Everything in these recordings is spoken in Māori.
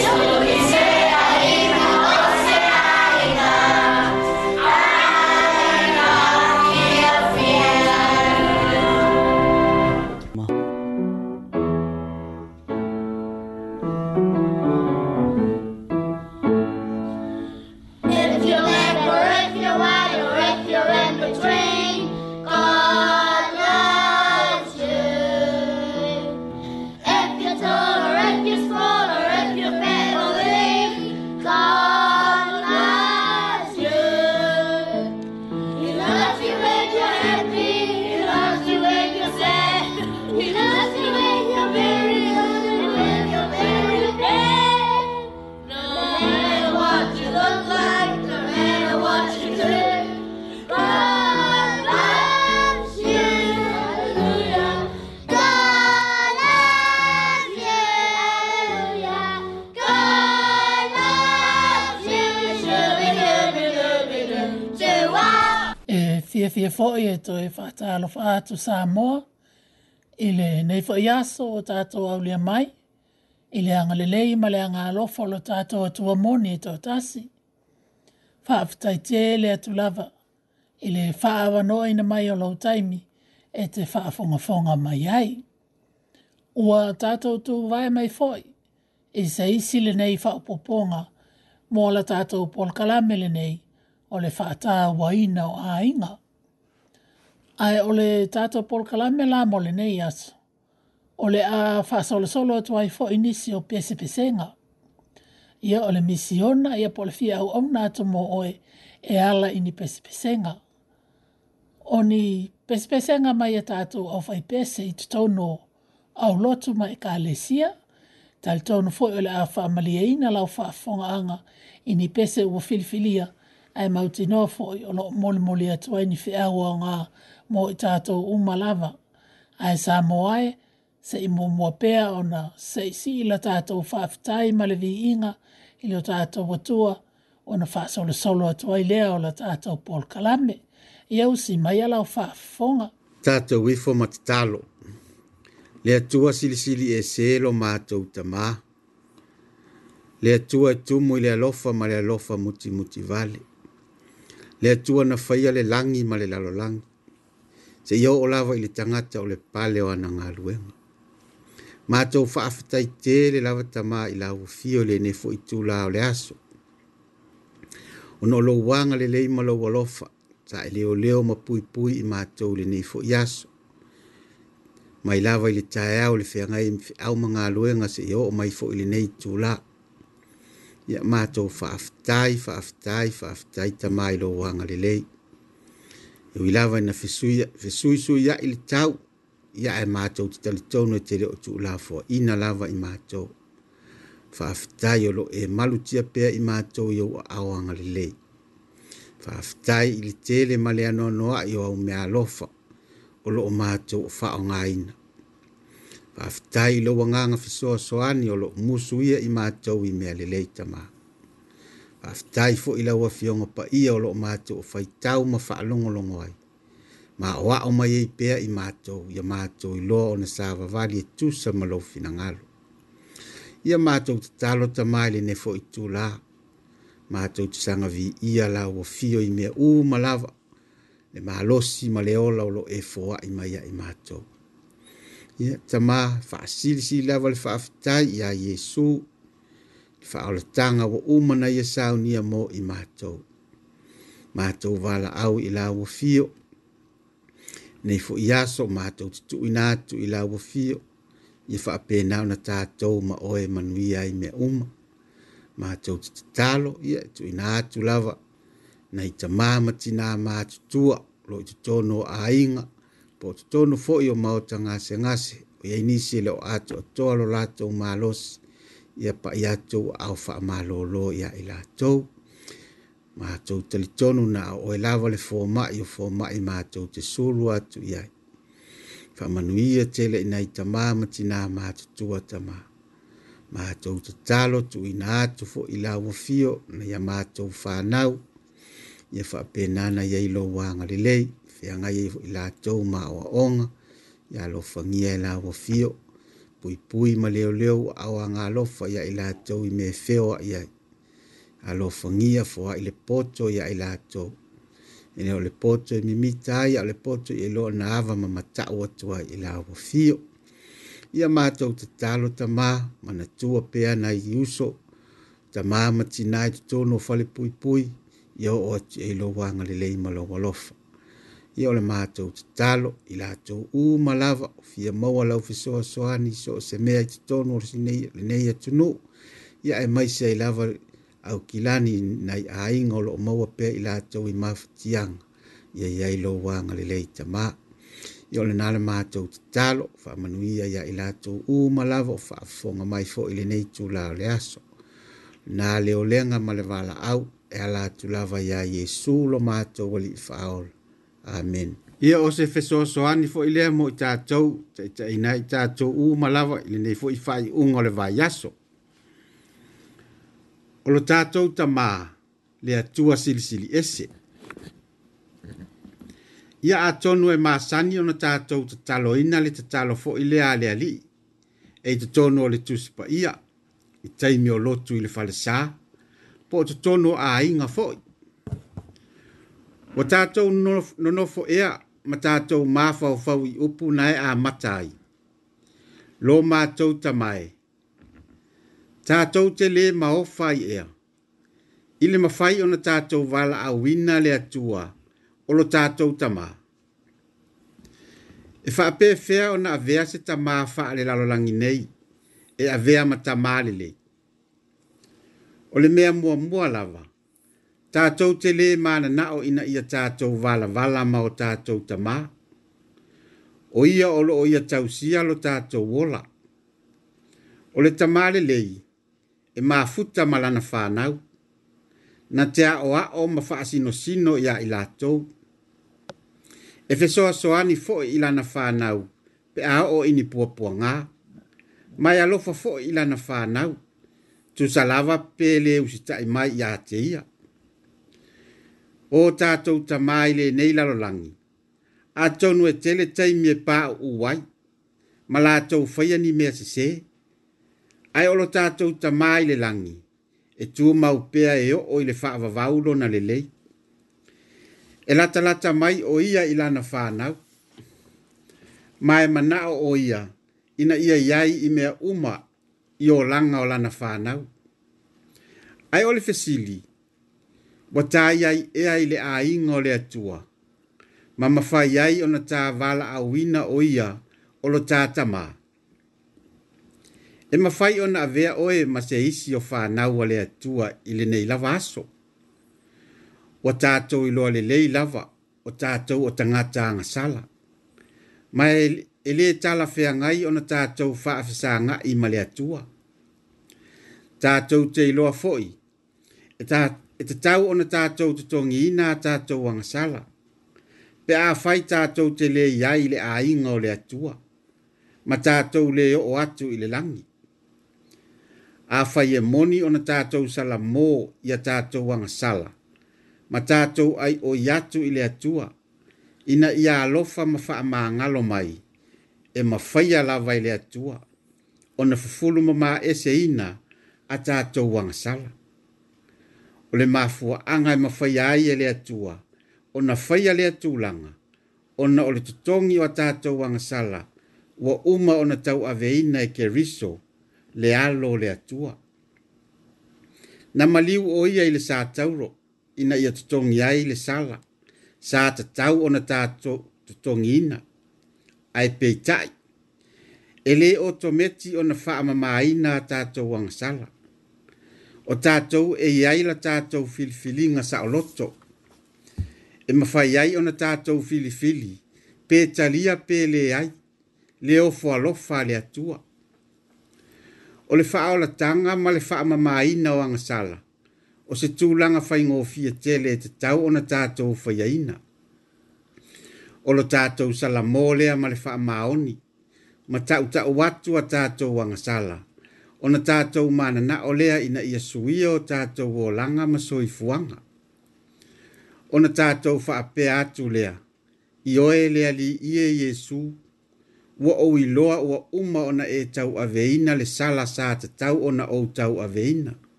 you. fia fo'i e to e whata alo whātu sā moa, i le nei fo'i aso o tātou au lia mai, i le anga le lei ma le anga alo folo tātou atua moni e tō tasi. Whaafutai te le atu lava, i le whaawa noi na mai o lau taimi, e te whaafonga fonga mai ai. Ua tātou tū vai mai fo'i, i se isi le nei whaupoponga, mō la tātou nei, o le whaataa waina o ainga ai ole tato por kala me la mo nei as ole a fa sol solo to ai fo inicio pese pese ia ole misiona ia polfia fia o na to mo oi e ala ini pese pese oni pese pese nga mai tato of fa pese it to no au lotu mai kalesia lesia tal to fo ole a fa maliaina la fa fonga anga ini pese o filfilia ai mautino fo ono mol molia to ini fa o nga mo i tātou umalava. Ai sā moae, se i mō mua pēa o na se i si la tātou whaafitai malevi inga i lo tātou watua o na whaasole solo atu ai lea o la tātou Paul Kalame. Iau si mai alau whaafonga. Tātou wifo matatalo. Lea tua sili sili e selo mātou tamā. Lea tua e tumu i lea lofa ma lea lofa muti muti vale. Lea tua na whaia le langi ma le lalo langi se yo o lava i le tangata o le pale o ana ngā luenga. Mātou whaafatai te le lava tamā i la fio le nefo i tū o le aso. O no lo wanga le leima lo walofa, ta e leo leo ma pui pui i mātou le nefo i aso. Mai lava i le tae au le whiangai i au ma ngā luenga se yo o mai fo i le nei tū Ia mātou whaafatai, whaafatai, whaafatai tamā i lo wanga le leima. Iwi lawa na fesui sui ya ili tau. Ia e mātou te tali tono e tere o tu ulafo. Ina lawa i mātou. Whaafitai olo e malutia pea i mātou i au awanga li lei. Whaafitai ili tele male anō noa i au mea lofa. Olo o mātou o whao ngā ina. Whaafitai ilo wanganga fesua soani olo musu ia i mātou i mea li lei tamaa faafetai foʻi lau afioga paia o loo matou o faitau ma faalogologo ai ma o aʻo mai ai pea i matou ia matou iloa ona sa vavali e tusa ma lou finagalo ia matou tatalo tamā i lenei foʻi tulā matou te sagaviia laua fio i mea uma lava le malosi ma le ola o loo efoaʻi mai aʻi matou ia tamā faasilisili lava le faafetai iā iesu faaoletaga ua uma na ia saunia mo i matou matou valaau i lauafio nei foʻi aso matou tutuuina atu i lauafio ia faapena ona tatou ma oe manuia ai mea uma matou tatatalo ia e tuuina atu lava nai tamā ma tinā matutua lo i totono o aiga po o totono foʻi o maota gasegase o iai nisi e le o atoatoa lo latou malosi ya pa ya tu alfa fa malo lo ia ila tu ma tu tel tonu na o e lava le fo ma io fo ma i ma tu te solo atu ia fa manuia tele ina i ta ma ma tina ma tu tu ta ma ma tu te talo tu ina tu fo ila o fio na ya ma tu fa nau ya fa penana ya ilo wanga le lei fianga ia ila tu ma wa onga ya lo fangia ila o fio pui pui ma leo leo au a ngā lofa ia i lātou i me feo a ia. A lofa ngia fua i le poto ia i lātou. E leo le poto i mimita ia le poto i loa na ava ma matau atua i lāua fio. Ia mātou te talo ta mā, mana tua pea na i uso. Ta mā ma tina i tu tono fale pui pui, ia o o te e loa ngale lei ma loa lofa ia ole le matou tatalo i latou uma lava o fia maua lau fesoasoani so o se mea i totonu o lenei atunuu ia e maise ai lava au kilani nai aiga o loo maua pea i latou i mafatiaga ia iai lou aga lelei tamā ia o lenā le matou tatalo faamanuia ia i latou u lava o faafofoga mai fo foʻi lenei tula o le aso lenā leolega ma le valaau e a latu lava iā iesu lo matou alii faaola Amen. Ia o se fesoasoani fo'i lea mo i tatou taʻitaʻina i tatou uma lava i lenei foʻi faaiʻuga o le vaiaso o lo tatou tamā le atua silisili ese ia atonu e masani ona tatou tataloina le tatalo foʻi lea a le alii e i totonu o le tusi paia i taimi o lotu i le falesā po o totonu o aiga foʻi Wa tātou nonofo ea, ma tātou māwhau fau i upu nai a matai. Lō mātou tamai. Tātou te le maofai ea. Ile mawhai ona tātou wala a wina le atua, olo tātou tamā. E whaape fea ona a vea se tamā wha le lalolangi nei, e a vea ma tamā le le. O le mea mua mua lava tatou te lē mananao ina ia tatou valavala ma o tatou tamā o ia o loo ia tausia lo tatou ola o le tamā lelei e mafuta ma lana fanau na te a'oa'o ma fa'asinosino iā i latou e fesoasoani fo'i i lana fanau pe a o'o ini puapuagā ma e alofa fo'i i lana fanau tusalava pe lē usita'i mai iā te ia o tātou ta mai le nei lalolangi. A tonu e tele taimi e pā uwai, ma lātou whaia ni mea se se. Ai olo tātou ta mai le langi, e tū mau pēa e o oi le whaava vaulo na le lei. E lata lata mai o ia i lana whānau, ma e manao o ia, ina ia iai i mea uma i o langa o lana whānau. Ai ole fesili, le fesili, wa tai ai e ai le aiga o le atua ma mafai ai ona tavalaauina o ia o lo tatamā e mafai ona avea oe ma se isi o fanau a le atua i lenei lava aso ua tatou iloa lelei lava o tatou o tagata agasala ma e, e lē talafeagai ona tatou i ma le atua tatou te loa foʻi e e te tau ona tātou te tongi i nā tātou angasala. Pe a whai tātou te le iai le a inga o le atua. Ma tātou le o atu i le langi. A whai e moni ona tātou sala mō i a tātou angasala. Ma tātou ai o i atu i le atua. Ina i a alofa ma wha ma ngalo mai. E ma whai a lawa i le atua. Ona fufulu ma ma ese ina a tātou angasala o le mafuaaga e mafaia ai e le atua ona faia le atulaga ona o le totogi o a tatou agasala ua uma ona tauaveina e keriso le alo o le atua na maliu o ia i le sa tauro ina ia totogi ai le sala sa tatau ona tatou totogiina ae peitaʻi e lē o tometi ona faamamāina a tatou agasala to o tātou e iai la tātou filifilinga sa oloto. E mawhai iai o na tātou filifili, pē talia pē le iai, le ofo alofa le atua. O le faa o la tanga ma le faa mamaina o angasala, o se tūlanga fai ngofi e tele e te tau o na tātou whaiaina. O lo tātou sala mōlea ma le faa maoni, ma tau tau watu a tātou angasala. sala ona tātou mana na olea ina ia suia o tātou o langa ma soifuanga. Ona tātou whaape atu lea, i oe lea li ie Jesu, ua o iloa ua uma ona e tau aveina le sala saata tau ona o tau aveina.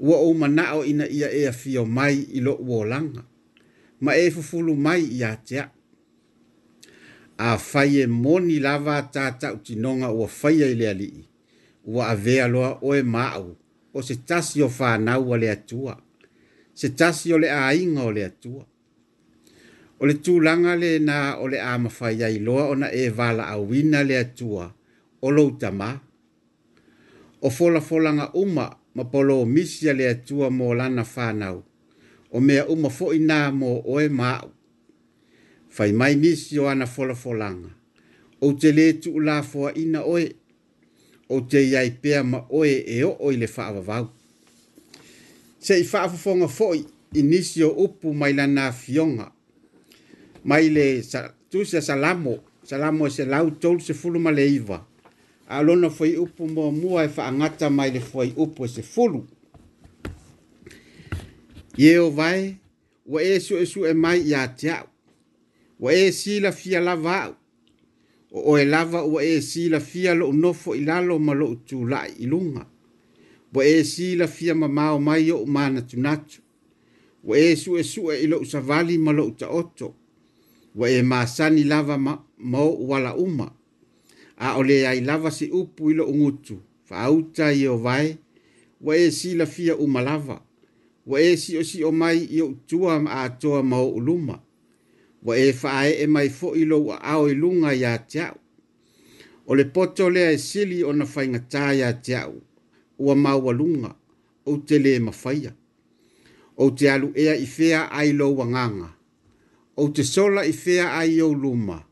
Ua o manao ina ia e fio mai ilo ua langa, ma e fufulu mai ia tea. A faye moni lava tātou tinonga ua faye lea li ua avea loa o e maʻu o se tasi o fanau a le atua se tasi o le aiga o le atua o le tulaga lenā o le a mafai ai loa ona e valaauina le atua o lou tamā o folafolaga uma ma polomisi a le atua mo lana fanau o mea uma foʻi nā mo oe maʻu fai mai nisi o ana folafolaga ou te lē tuulafoaʻina oe o te iai pea ma oe e o oi le whaavavau. Se i whaafafonga fo'i inisio upu mai lana fionga. Mai le sa, tu se salamo, salamo se lau tol se fulu ma le iwa. Alona fo'i upu mo mua e whaangata mai le fo'i upu se fulu. Ieo vai, wa e su e su e mai i a te au. Wa e si la fia la vau o e lava ua e si la fia lo unofo i lalo ma lo utu la i lunga. Wa e si la fia ma mao mai o umana tunatu. Wa e su e su e ilo usavali ma lo uta oto. Wa e maasani lava ma mao wala uma. A ole ai lava si upu ilo ungutu. Fa auta i o vai. Wa e si la fia umalava. Wa e si o si o mai i o utua ma atoa mao ulumaa wa e fae e mai fo ilo wa ao i lunga ya tiao. O le poto lea e sili o na fai ngata ya tiao, ua maua lunga, o te le mafaya. O te alu ea i fea ai lo wanganga, o te sola i fea ai o luma,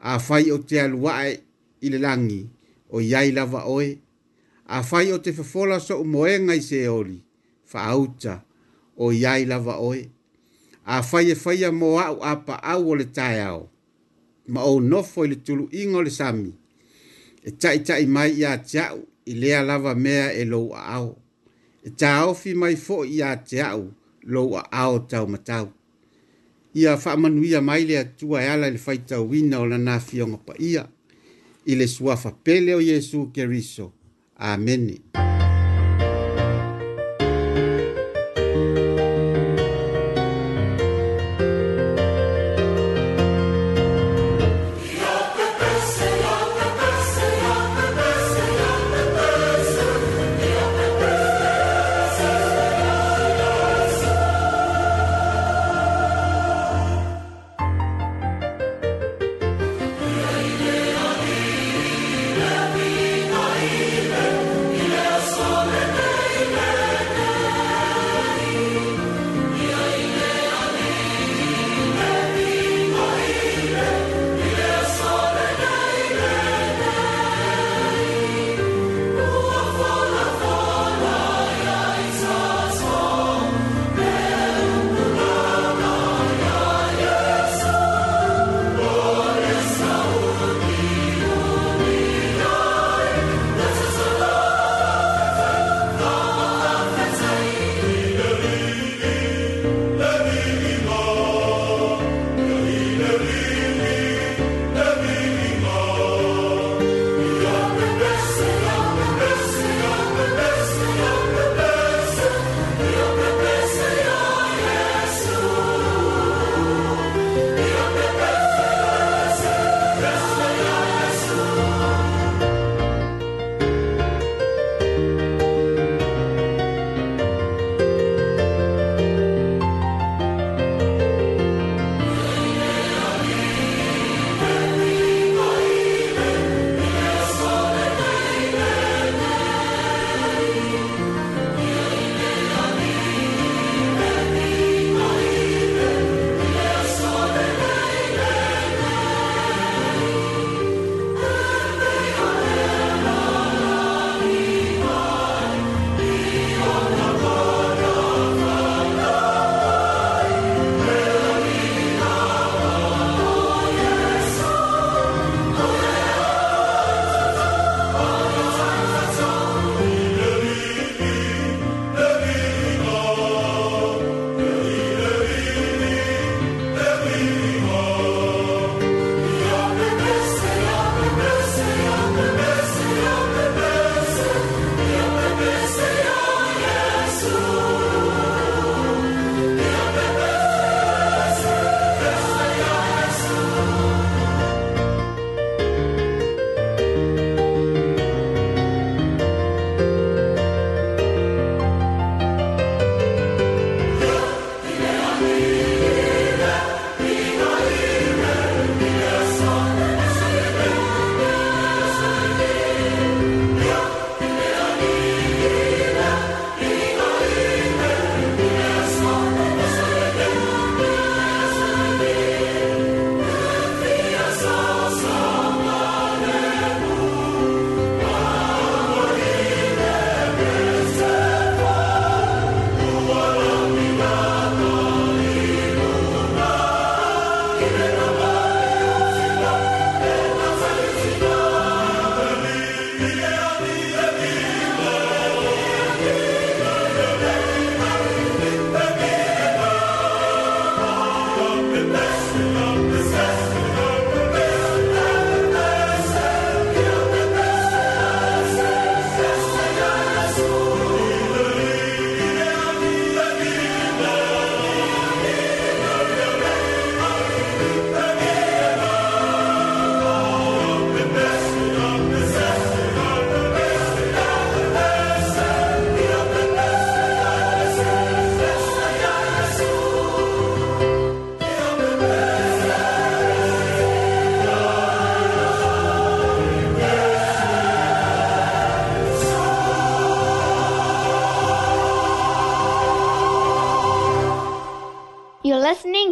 a fai o te alu wae i le langi, o ai lava oe, a fai o te fafola so umoenga i se oli, fa auta, o iai lava oe a faia faia mo au apa au o le tae au. Ma o nofo i le tulu ingo le sami. E tai tai mai i a te au i lea lava mea e lou a au. E tā ofi mai fo i a te au lou a au tau matau. Ia wha manuia mai lea tua e ala le fai tau wina o lana fionga pa ia. I le suafa pele o Yesu Keriso. Amen. Amen.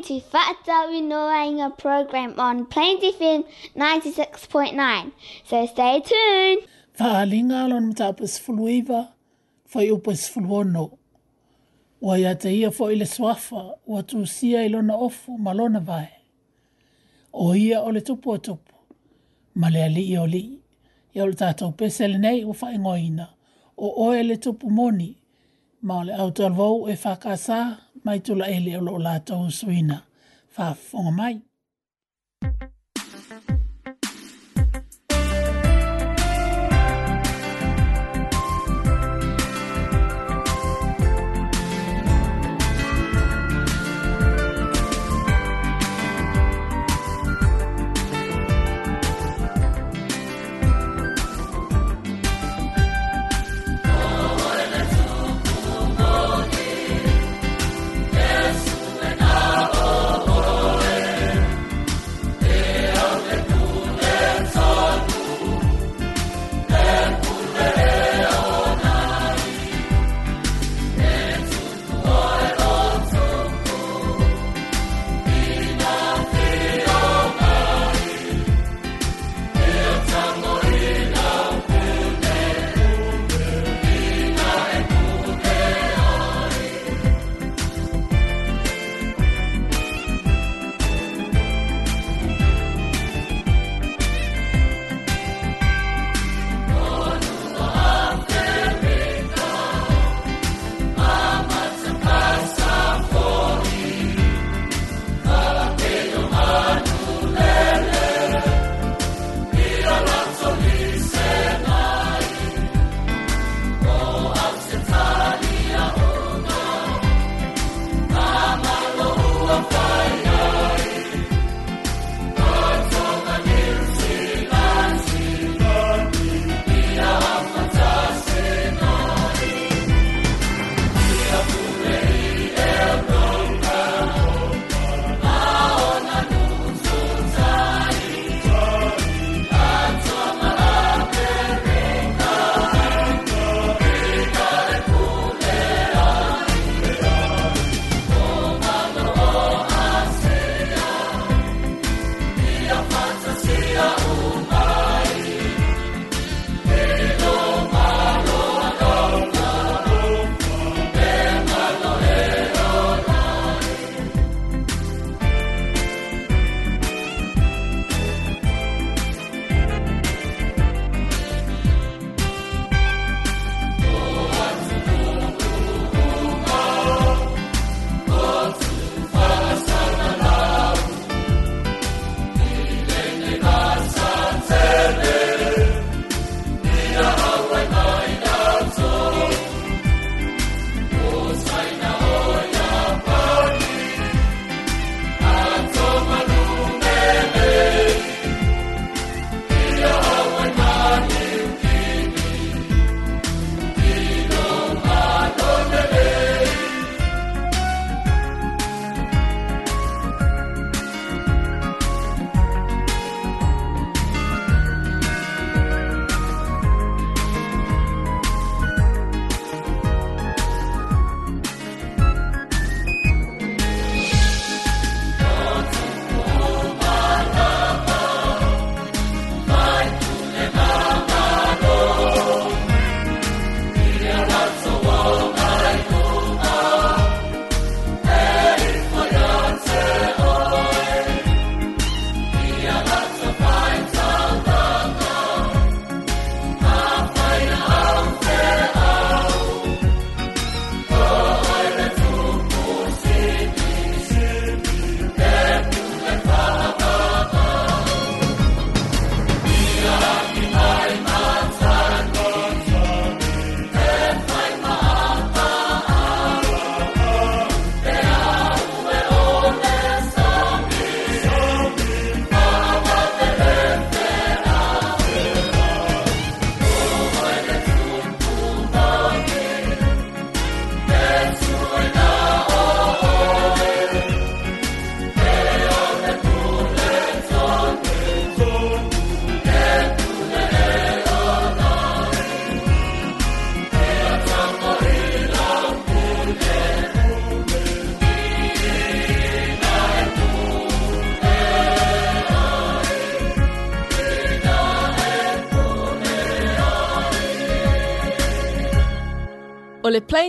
to Fata Winoanga program on Plains FM 96.9. So stay tuned. Whaalinga alon mta apas fuluiva, fai upas fuluono. Wa ia te ia fo ile swafa, wa tu sia ilona ofu malona vai. O ia ole tupu o tupu, ma le ali i oli. Ia ole tatou pesele nei ufa ingoina, o oe le tupu moni, ma ole au talvou e whakasaa, mai tula ele o lo lato suina fa fonga mai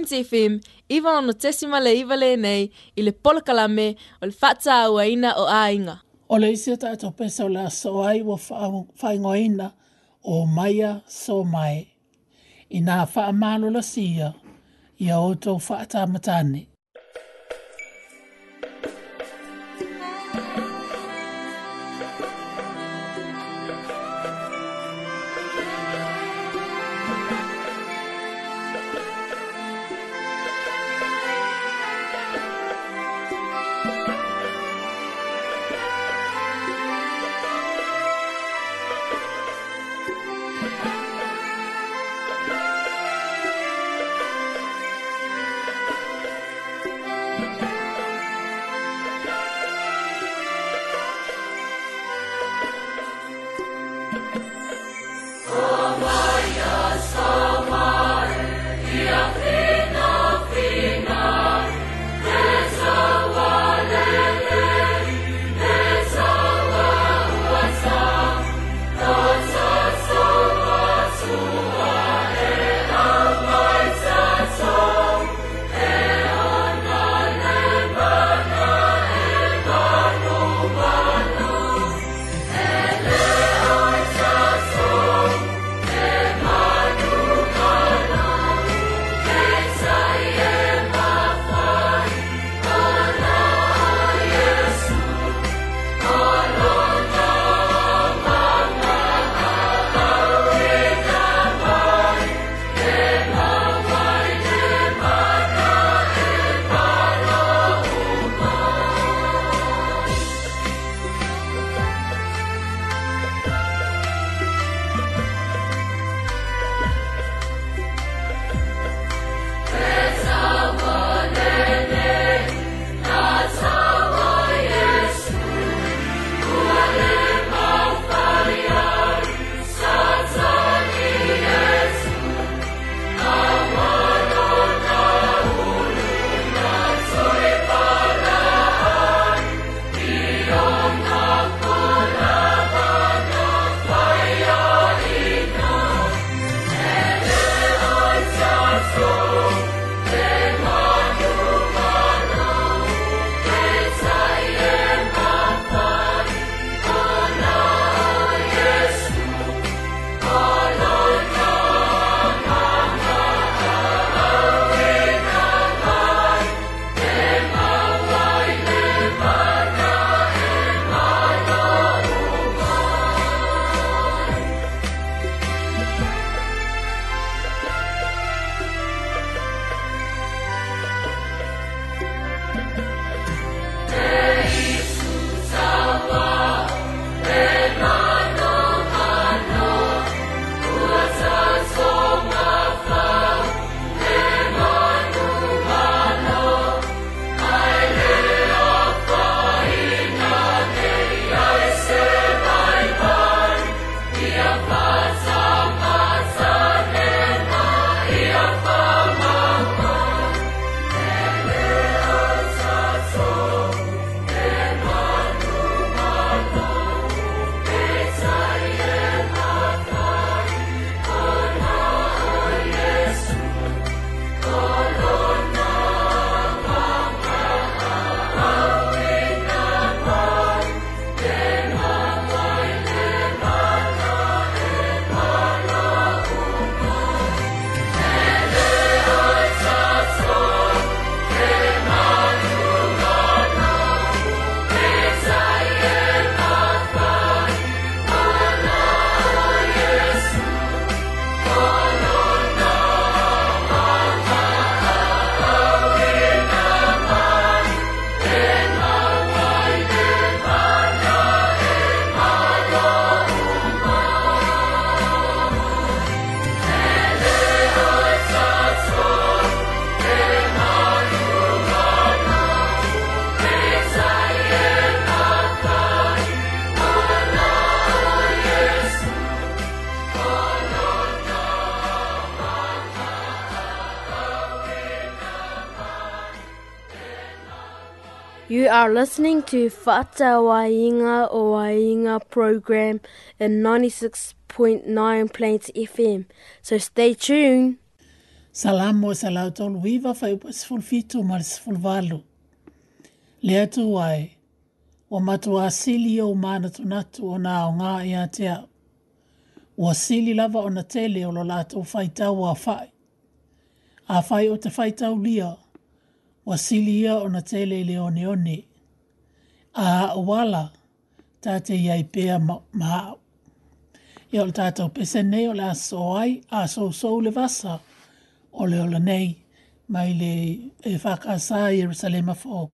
Plains FM, iwa ono tesima le iwa le nei, i le polakalame o le fata awa ina o ainga. O le isi ata to pesa o le aso ai o whaingo ina o maia so mai. I nā wha amalo la sia, i a oto wha ata matane. Thank you. are listening to Fata Wainga o Wainga program in 96.9 Plains FM. So stay tuned. Salamu e salau tau luiva fai upa sifun fitu mar sifun valu. Lea tu ai, o matu a sili o mana tunatu o nga o ngā i a te lava o na tele o lo lātou fai tau a fai. A fai o te fai tau lia, o sili ia o na tele leoni oni a wala tate iai pea ma au. Ia ole tātou pese nei ole a soai a so so le vasa ole ole nei mai le e whakasa Jerusalem a fōk.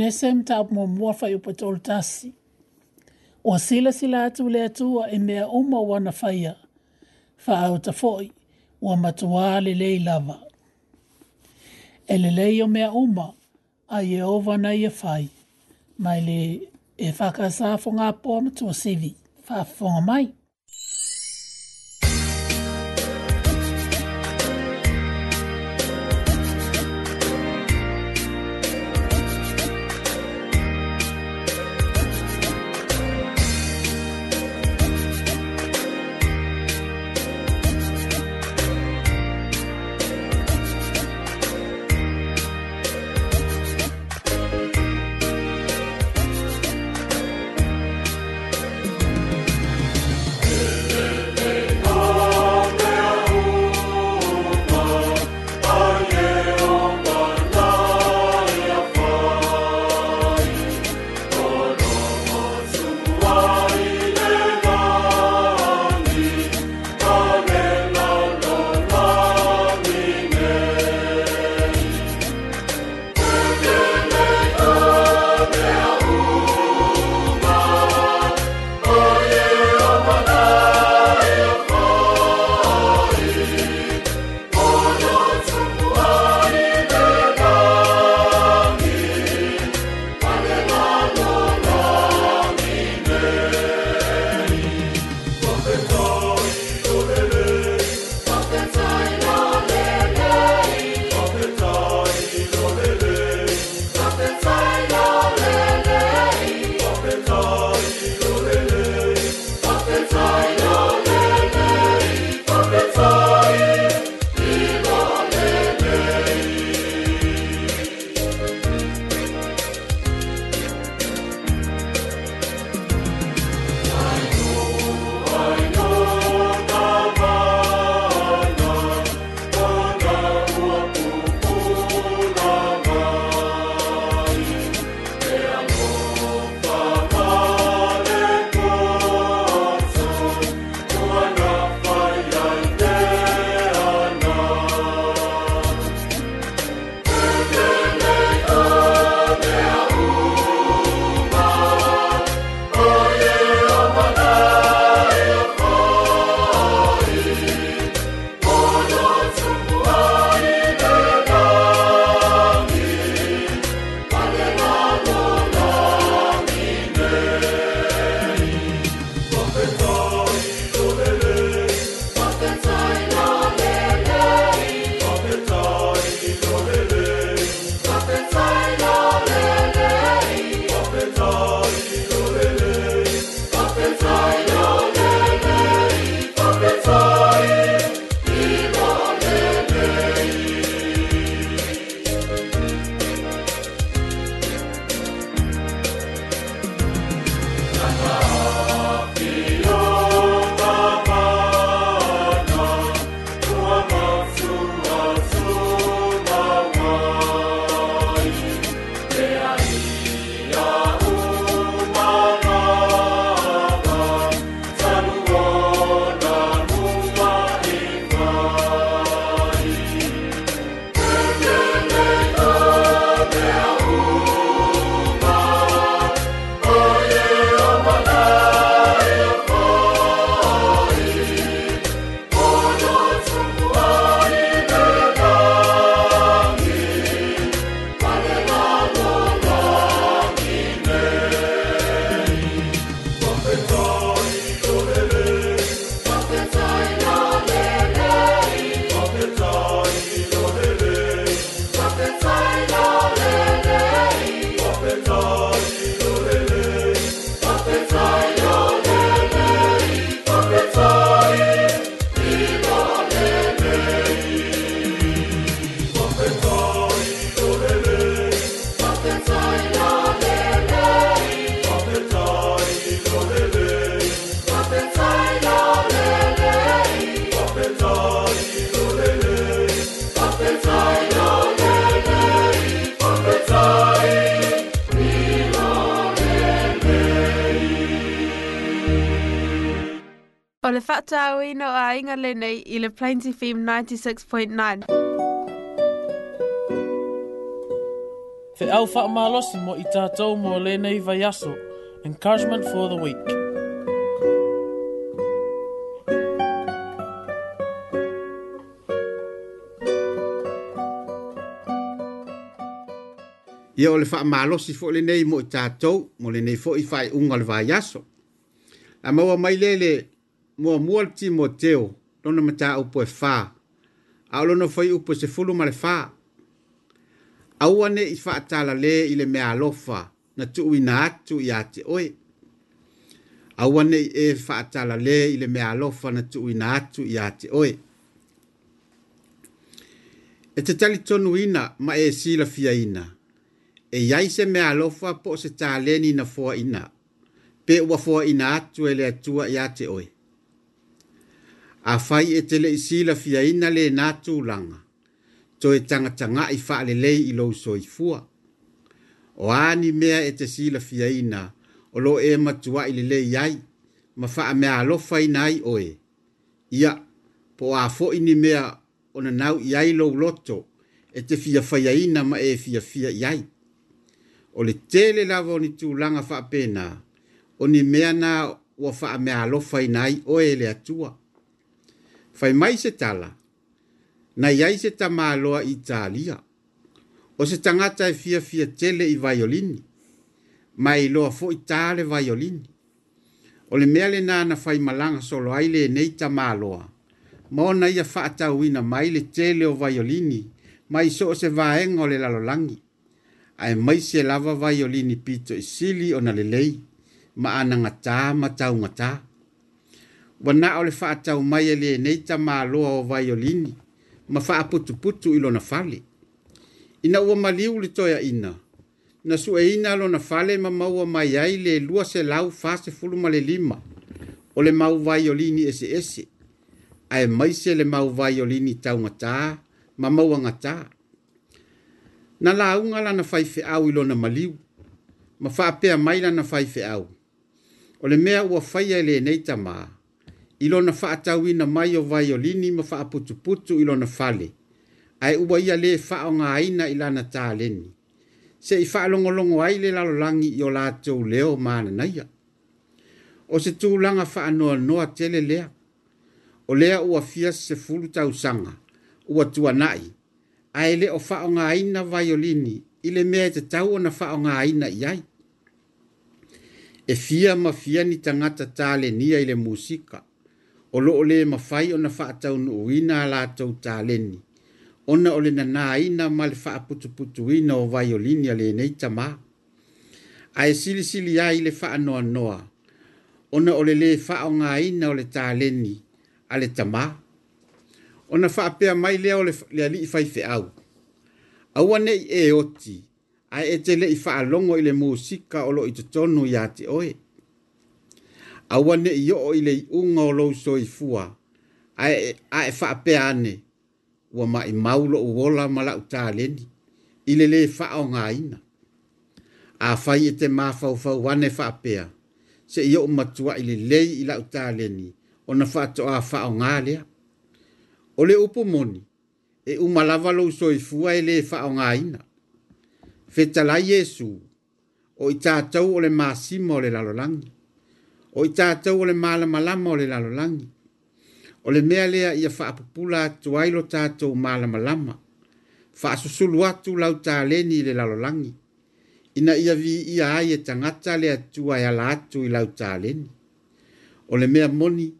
nesem mta ap mo mua fai upa tol tasi. Ua sila sila atu le atua e mea uma wana faya. Fa au ta foi, ua matua le lei lava. E le lei o mea uma, a ye ova na ye fai. Mai le e whakasa fonga po amatua sivi. Fa fonga mai. O le whata au ino a inga lenei i le Plains FM 96.9. Te au whaamalosi mo i tātou mō lēnei vai aso. Encouragement for the week. Ia o le whaamalosi fo lēnei mo i tātou, mō lēnei fo i whai unga le vai aso. A maua mai lele mua mua le timoteo lona mataupu e fā a o lona fai upu se fulu ma le fā aua neʻi faatalalē i le mea alofa na tuuina atu iā te oe aua neʻi e faatalalē i le mea alofa na tuuina atu iā te oe e tatalitonuina ma e silafiaina e iai se mea alofa po o se talē ninafoaʻina pe ua foaʻina atu e le atua iā te oe a fai e tele la sila fiaina le na langa. to e tanga i wha le lei i lou so i fua. O ani mea e te sila fiaina, o lo e matua i le lei ai, ma wha mea alofa i nai oe. Ia, po a fo ini mea o na nau i ai lou loto, e te fia fiaina ma e fia fia i ai. O le tele lava o ni langa wha pena, o ni mea na ua wha mea alofa i nai oe le atua fai mai se tala, na iai se tamaloa i Italia, o se tangata e fia fia tele i violini, ma i loa fo i tale violini. O le mea le nana fai malanga solo ai le nei tamaloa, ma ona ia faata uina mai le tele o violini, ma i so o se vaenga o le lalolangi. Ai mai se lava violini pito i sili o na le lei, ma anangata ma taungataa wana o le faatau mai e leanei tamāloa o vaiolini ma faaputuputu i lona fale ina ua maliu le toeaʻina na suʻeina lona fale ma maua mai ai le luaselau fasefulu ma le lima o le mau vaiolini eseese ae maise le mau vaiolini taugatā ma maua gatā na lauga lana faifeʻau i lona maliu ma faapea mai lana faifeʻau o le mea ua faia e lenei tamā i lona faatauina mai o vaiolini ma faaputuputu i lona fale ae ua ia lē faaaogāina i lana taleni seʻi faalogologo ai le lalolagi i o latou leo mananaia o se tulaga faanoanoa tele lea o lea ua fia sefulu tausaga ua tuanaʻi ae lē o faaaogāina vaiolini i le mea e tatau ona faaaogāina i ai e fia ma fia ni tagata talenia i le musika o loo lē mafai ona faataunuuina a latou taleni ona o le nanāina ma le faaputuputuina o vaiolini a lenei tamā ae silisili ai le faanoanoa ona o le lē faaaogāina o le taleni a le tamā ona faapea mai lea o le alii faifeʻau aua neʻi e oti ae e teleʻi faalogo i le musika o loo i totonu iā te oe aua neʻi oo i le iʻuga o lou soifua ae ae faapea ane ua maʻi mau loʻu ola ma laʻu taleni i le lē faaaogāina afai e te mafaufau ane faapea seʻi oʻu matuaʻi lelei i laʻu taleni ona faatoʻā faaaogā lea o le upu moni e uma lava lou soifua e lē faaaogāina fetalai iesu o i tatou o le masima o le lalolagi o i tātou o le malama lama o le lalolangi. O le mea lea ia wha apupula atu ailo tātou malama lama. Wha susulu atu lau tā leni le lalolangi. Ina ia vi ia ai e tangata le atu ai ala atu i lau tā leni. O le mea moni,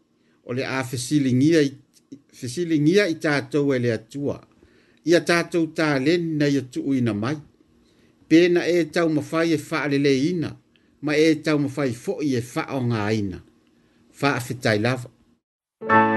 o le a fesilingia i tātou e le atua. Ia tātou tā leni na ia tuu ina mai. Pena e tau mawhai e wha alele ina ma e tau mawhai fo i e whaonga aina. Whaafetai lava. Whaafetai lava.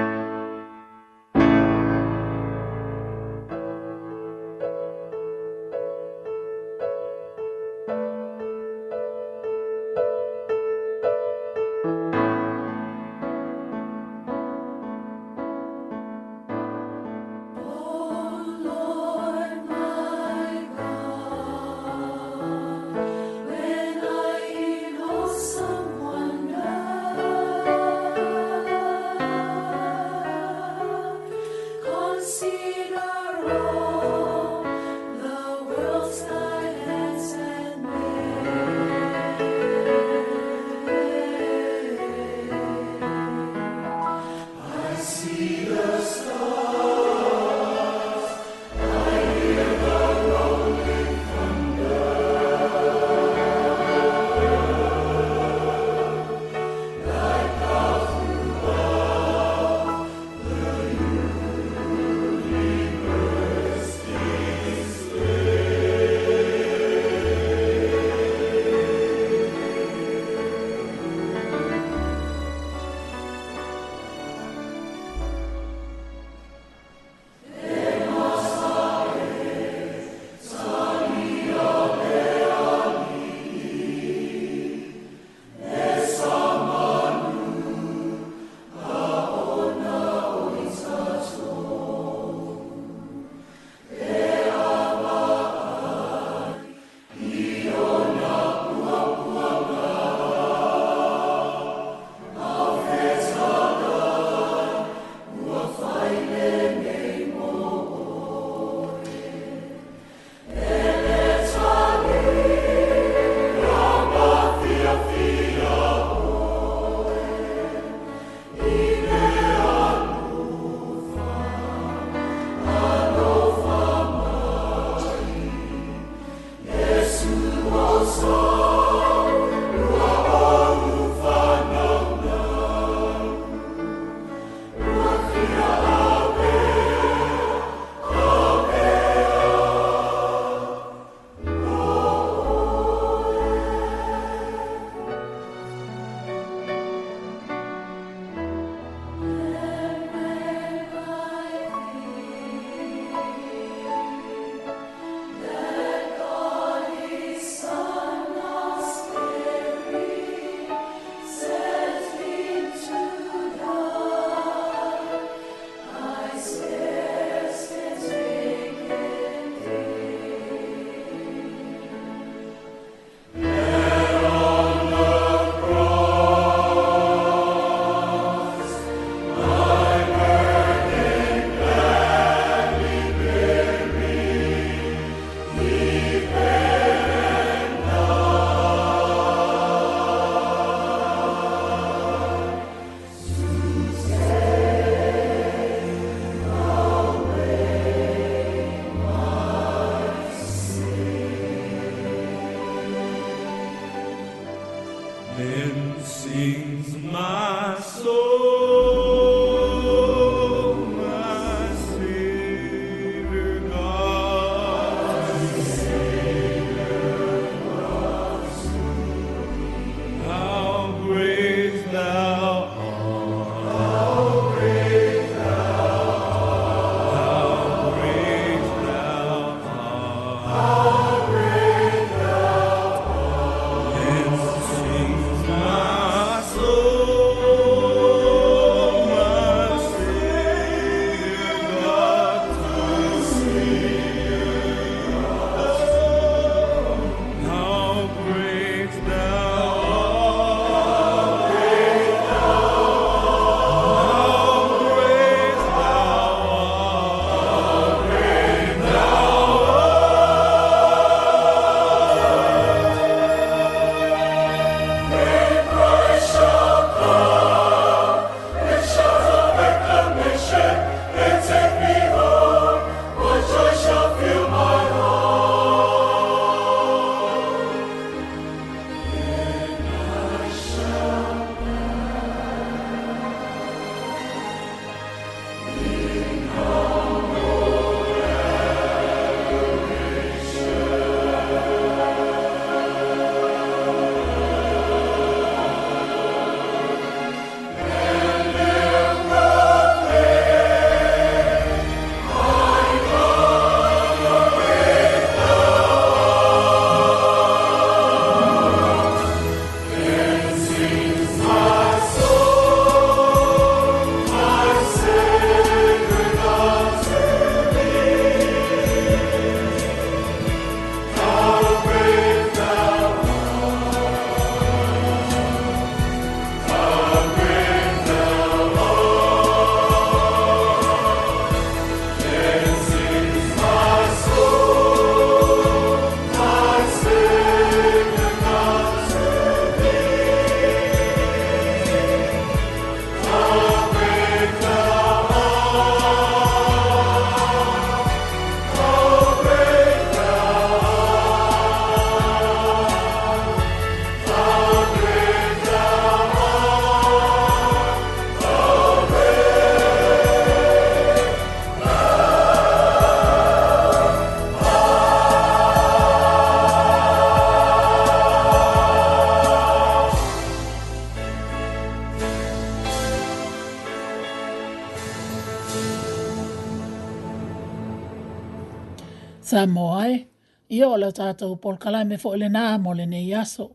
le tātou pol kalai me fo'i le nā mo le nei aso.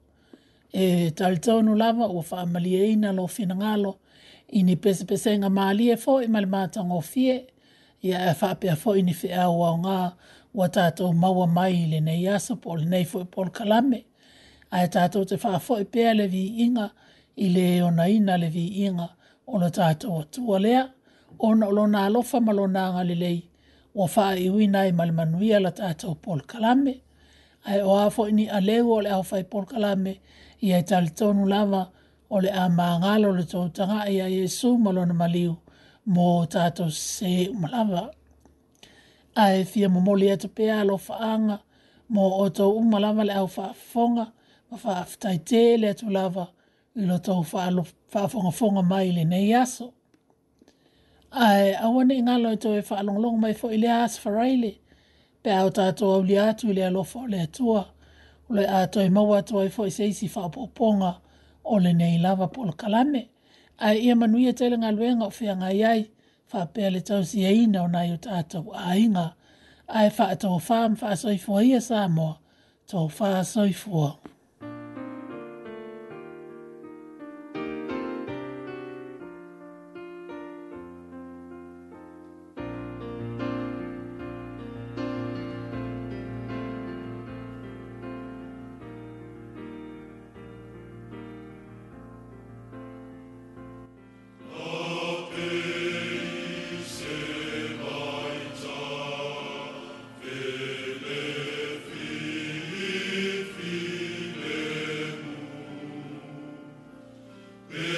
E talitonu lava ua wha amali ina lo fina ngalo. I ni pese pese nga maali e malmata ma le mātango fie. Ia e wha apea fo'i ni fi au au ngā ua tātou mai le nei aso po le nei fo'i pol kalame. A e tātou te wha fo'i pēa le vi inga i le ona ina le vi inga o le tātou atua lea. Ona o lo na lo fa malona nā ngalilei. Ua wha i i malmanuia la tātou pol kalame ai o afo ni a leu o le au fai polkalame i ai tali tonu lava o le a maangalo le tō tanga ai e ai Yesu malona maliu mo tato se umalava. Ai fia mo e to pea lo faanga mo o tō umalava le au faafonga ma faafitai te le tō lava i lo tō faafonga fonga mai le nei aso. Ai awane ngalo e tō e faalonglong mai fo ili asfaraile. Ai pe au tātou au li atu le alofa o le atua, o le ato i maua atua i fwoi seisi whaapoponga o le nei lava polo kalame. Ai ia manuia e tele ngā luenga o whea ngai ai, whapea le tau si eina o nai o tātou a inga. Ai wha atou whaam wha soifua ia sā moa, tō wha soifua. Yeah.